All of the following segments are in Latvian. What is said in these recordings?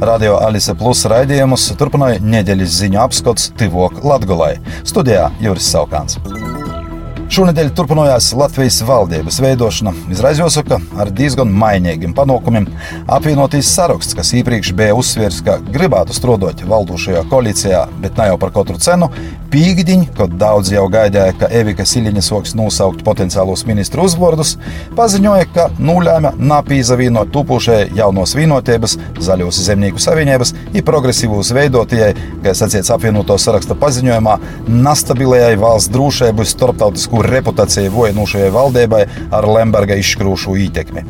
Radio Alise Plus raidījumus turpināja nedēļas ziņu apskats Tivok Latgulai. Studijā Juris Saukāns. Šonadēļ turpinājās Latvijas valdības veidošana, izraizosaka ar diezgan mainīgiem panākumiem. Apvienotīs saraksts, kas iepriekš bija uzsvers, ka gribētu strādāt valdošajā koalīcijā, bet ne jau par katru cenu, pīkdiņ, kad daudz jau gaidīja, ka Evika Siliņa soks nosaukt potenciālos ministru uzvārdus, paziņoja, ka nulēma napīzavienot tupušajai jaunos vienotības, zaļos zemnieku savienības un progresīvos veidotājai, kā sacīts apvienoto saraksta paziņojumā, nastabilajai valsts drošībai starptautisko reputāciju vojinušajai valdībai ar Lemberga izškrūšu ietekmi.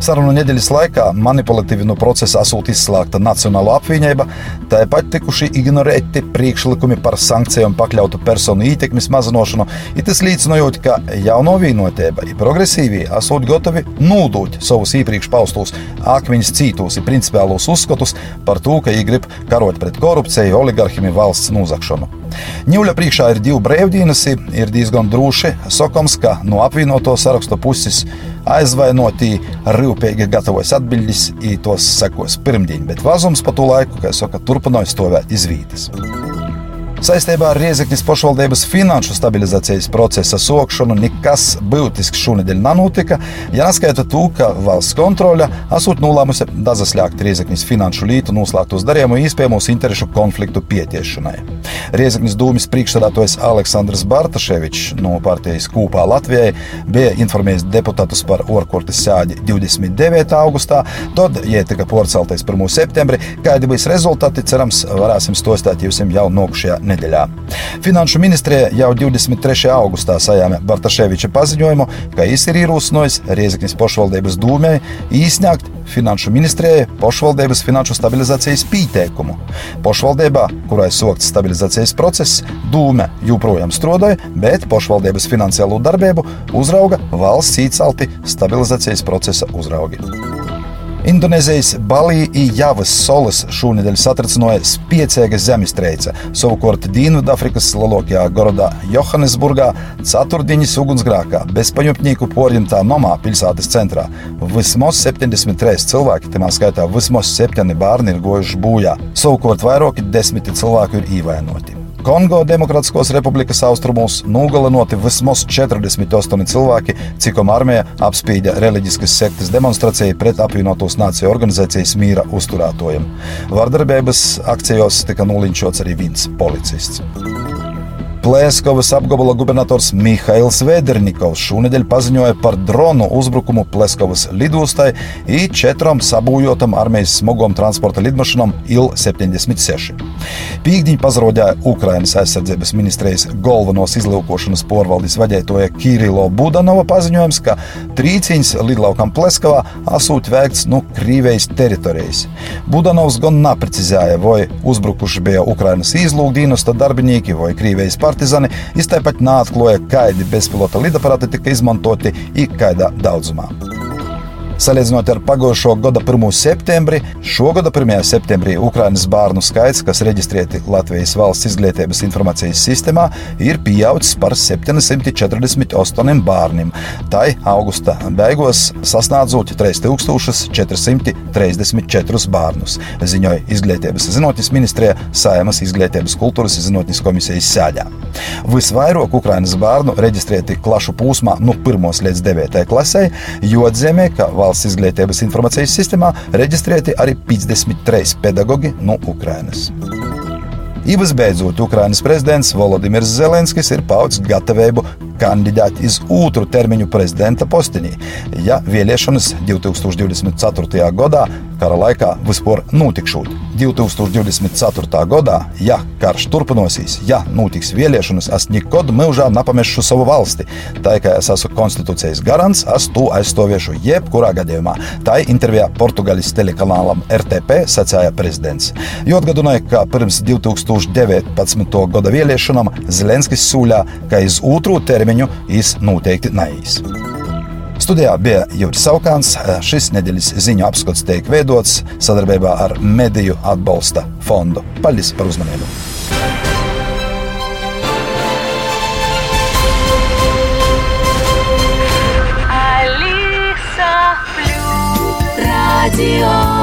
Sarunu nedēļas laikā manipulatīvi no procesa esot izslēgta Nacionāla apvienība, tāpat tikuši ignorēti priekšlikumi par sankcijām pakļautu personu ietekmes mazināšanu, ir tas līdzinojot, ka jauno vienotība ir progresīvie, esot gatavi nūdūt savus iepriekš paustos akmeņus cītos un principiālos uzskatus par to, ka viņi grib karot pret korupciju, oligarhiem un valsts nozagšanu. Ņūļa priekšā ir divi brīvdienas, ir diezgan droši. Sokams, ka no apvienoto sarakstu puses aizvainotī rūpīgi gatavojas atbildes, i tos sekos pirmdien, bet vazums pa to laiku, kā saka, turpināja stāvēt izvītas. Saistībā ar Riezekņas pašvaldības finanšu stabilizācijas procesa sokšanu nekas būtisks šonadēļ nenotika, ja neskaita to, ka valsts kontrole esot nolēmusi dazaslēgt Riezekņas finanšu lītu noslēgtos darījumu iespējamos interešu konfliktu pietiešanai. Riezekņas dūmis priekšsēdētājs Aleksandrs Bartaševičs no partijas Kūpā Latvijai bija informējis deputātus par orkurtes sēdi 29. augustā, tad, ja tika porceltais 1. septembrī, kādi būs rezultāti, cerams, varēsim stostāt jums jau nokušajā nedēļā. Finanšu ministrija jau 23. augustā sajāma Bartaševiča paziņojumu, ka viņš ir ierosinājusi Rieziknis pašvaldības dūmē īsņākt Finanšu ministrijai pašvaldības finanšu stabilizācijas pieteikumu. Pašvaldībā, kurai sokts stabilizācijas process, dūme joprojām strādāja, bet pašvaldības finansiālo darbību uzrauga valsts īcelti stabilizācijas procesa uzraugi. Indonēzijas Balī un Javas solis šonadēļ satricināja spēcīga zemestrīce. Savukārt Dienvidāfrikas lielākajā gorodā Johannesburgā ceturtdienas ugunsgrēkā bezpaņupnieku porjumtā nomā pilsētas centrā. Vismaz 73 cilvēki, tajā skaitā vismaz 7 bērni, ir gojuši bojā. Savukārt vairāki desmiti cilvēku ir ievainoti. Kongo Demokrātiskos republikas austrumos nogalinoti vismaz 48 cilvēki, cikom armija apspīda reliģiskas sektas demonstrāciju pret apvienotos nāciju organizācijas mīra uzturētojiem. Vardarbības akcijos tika nolinčots arī viens policists. Plēskovas apgabala gubernators Mihails Vēdernikovs šonadēļ paziņoja par dronu uzbrukumu Plēskovas lidostai un četrām sabūjotam armijas smagām transporta lidmašīnām Il-76. Pīkdiņ pazarodēja Ukrainas aizsardzības ministrijas galvenos izlūkošanas porvaldes vadītāja Kirilo Budanova paziņojums, ka trīcīņas lidlaukam Plēskovā asūt veikts no Krīvejas teritorijas. Budanovs gan neprecizēja, vai uzbrukuši bija Ukrainas izlūkdienas darbinieki vai Krīvejas pārstāvji partizani, iztaipat neatklāja, kādi bezpilota lidaparāti tika izmantoti un kādā daudzumā. Salīdzinot ar pagājušo gada 1. septembri, šogada 1. septembrī Ukraiņas bērnu skaits, kas reģistrēti Latvijas valsts izglītības informācijas sistēmā, ir pieaudzis par 748 bērniem. Tai augusta beigās sasniedzot 3434 bērnus, ziņoja Izglītības zinātnes ministrija Saimas Izglītības kultūras zinātnes komisijas sēdē. Visvairāk Ukraiņas bērnu reģistrēti klašu posmā no 1 līdz 9 klasē, jo atzīmē, ka valsts izglītības informācijas sistēmā reģistrēti arī 53 pedagoģi no Ukrainas. I visbeidzot, Ukrainas prezidents Volodimirs Zelenskis ir paudzis gatavību kandidēt uz otru termiņu prezidenta postinī, ja vēlēšanas 2024. gadā kara laikā vispār notikšot. 2024. gadā, ja karš turpināsies, ja notiks vēlēšanas, es nekad mūžā nepamešu savu valsti. Tā kā es esmu konstitūcijas garants, es to aizstāvēšu jebkurā gadījumā. Tā intervijā Portugāles telekanālam RTP sacīja prezidents. Jo atgādināja, ka pirms 2019. gada vēlēšanām Zelenskis sūļā, ka iz otru termiņu viņš noteikti neies. Studijā bija Juris Saukāns. Šis nedēļas ziņu apskats tiek veidots sadarbībā ar Mediju atbalsta fondu. Paldies par uzmanību! Radio